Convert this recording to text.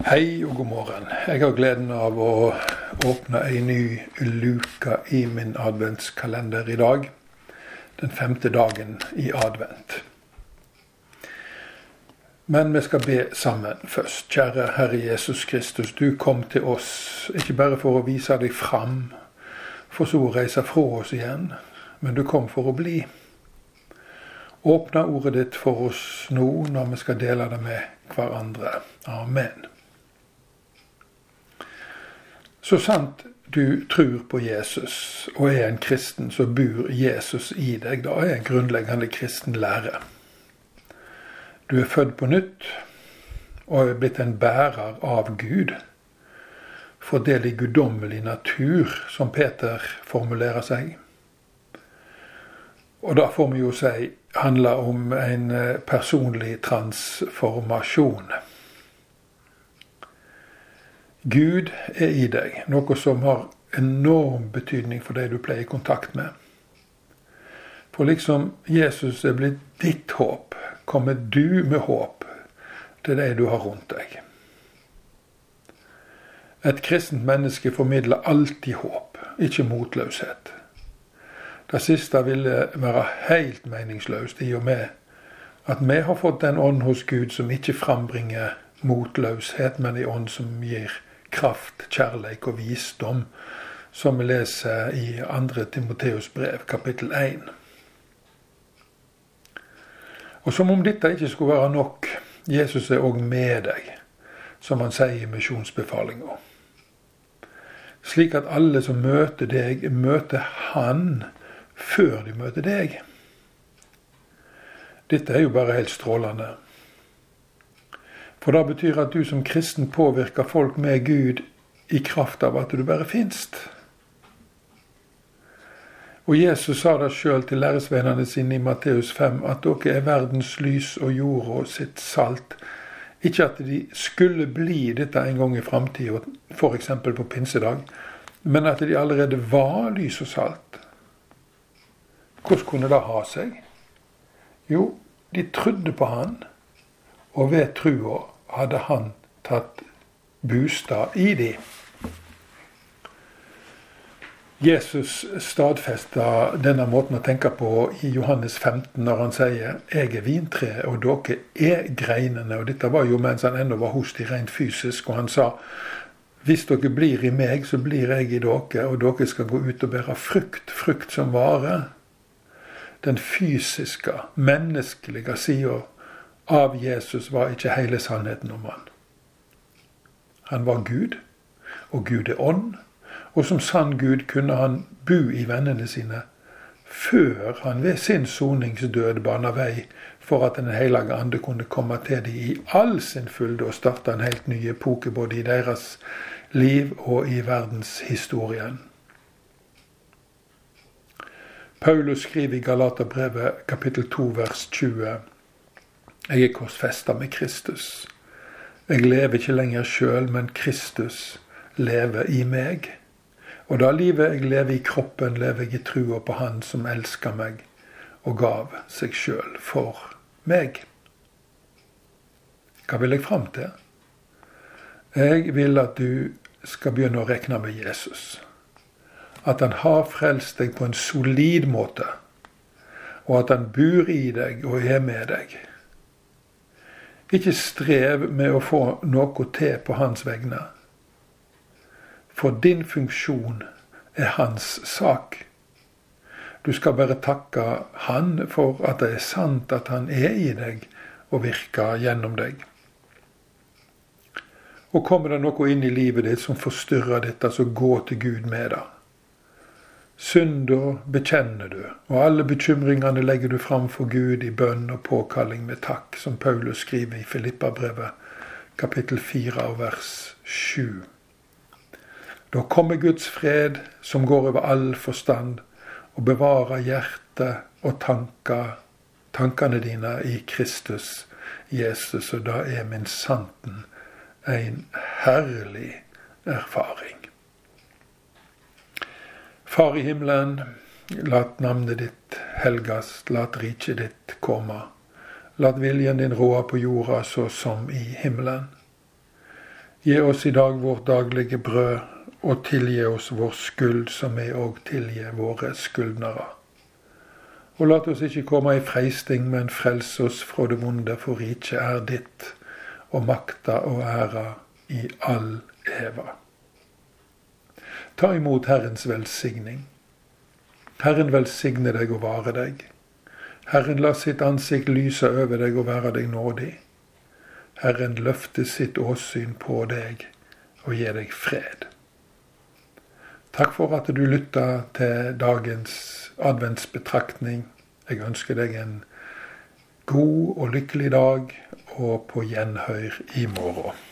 Hei og god morgen. Jeg har gleden av å åpne ei ny luke i min adventskalender i dag. Den femte dagen i advent. Men vi skal be sammen først. Kjære Herre Jesus Kristus, du kom til oss ikke bare for å vise deg fram, for så å reise fra oss igjen, men du kom for å bli. Åpne ordet ditt for oss nå når vi skal dele det med hverandre. Amen. Så sant du tror på Jesus og er en kristen, så bor Jesus i deg. Da er en grunnleggende kristen lære. Du er født på nytt og er blitt en bærer av Gud. Får del i guddommelig natur, som Peter formulerer seg. Og da får vi jo si handler om en eh, personlig transformasjon. Gud er i deg, noe som har enorm betydning for de du pleier kontakt med. For liksom Jesus er blitt ditt håp, kommer du med håp til de du har rundt deg. Et kristent menneske formidler alltid håp, ikke motløshet. Det siste ville være helt meningsløst i og med at vi har fått den ånd hos Gud som ikke frambringer motløshet, men en ånd som gir kraft, kjærleik og visdom, som vi leser i 2. Timoteus brev, kapittel 1. Og som om dette ikke skulle være nok, Jesus er òg med deg, som han sier i misjonsbefalinga. Slik at alle som møter deg, møter Han før de møter deg. Dette er jo bare helt strålende. For det betyr at du som kristen påvirker folk med Gud i kraft av at du bare finst. Og Jesus sa det sjøl til læresvennene sine i Matteus 5, at dere er verdens lys og jorda sitt salt. Ikke at de skulle bli dette en gang i framtida, f.eks. på pinsedag, men at de allerede var lys og salt. Hvordan kunne det ha seg? Jo, de trodde på Han, og ved trua hadde han tatt bostad i de. Jesus stadfesta denne måten å tenke på i Johannes 15 når han sier 'Jeg er vintreet, og dere er greinene'. Og Dette var jo mens han ennå var hos de rent fysisk. Og han sa 'Hvis dere blir i meg, så blir jeg i dere', og dere skal gå ut og bære frukt, frukt som varer. Den fysiske, menneskelige sida av Jesus var ikke hele sannheten om han. Han var Gud, og Gud er ånd. Og som sann Gud kunne han bo i vennene sine før han ved sin soningsdød bana vei for at Den hellige ande kunne komme til dem i all sin fylde og starte en helt ny epoke både i deres liv og i verdenshistorien. Paulus skriver i Galaterbrevet kapittel 2 vers 20 jeg er korsfesta med Kristus. Jeg lever ikke lenger sjøl, men Kristus lever i meg. Og da livet jeg lever i kroppen, lever jeg i trua på Han som elsker meg og gav seg sjøl for meg. Hva vil jeg fram til? Jeg vil at du skal begynne å regne med Jesus. At han har frelst deg på en solid måte, og at han bor i deg og er med deg. Ikke strev med å få noe til på hans vegne. For din funksjon er hans sak. Du skal bare takke Han for at det er sant at Han er i deg og virker gjennom deg. Og kommer det noe inn i livet ditt som forstyrrer dette, så gå til Gud med det. Synder bekjenner du, og alle bekymringene legger du fram for Gud i bønn og påkalling med takk, som Paulus skriver i Filippabrevet, kapittel 4 av vers 7. Da kommer Guds fred, som går over all forstand, og bevarer hjertet og tanker, tankene dine i Kristus Jesus, og da er min santen en herlig erfaring. Far i himmelen, lat navnet ditt helgast, lat riket ditt komme. Lat viljen din råde på jorda så som i himmelen. Gi oss i dag vårt daglige brød, og tilgi oss vår skyld, som vi òg tilgir våre skyldnere. Og lat oss ikke komme i freisting, men frels oss fra det vonde, for riket er ditt, og makta og æra i all eva. Ta imot Herrens velsigning. Herren velsigne deg og vare deg. Herren la sitt ansikt lyse over deg og være deg nådig. Herren løfte sitt åsyn på deg og gi deg fred. Takk for at du lytta til dagens adventsbetraktning. Jeg ønsker deg en god og lykkelig dag, og på gjenhør i morgen.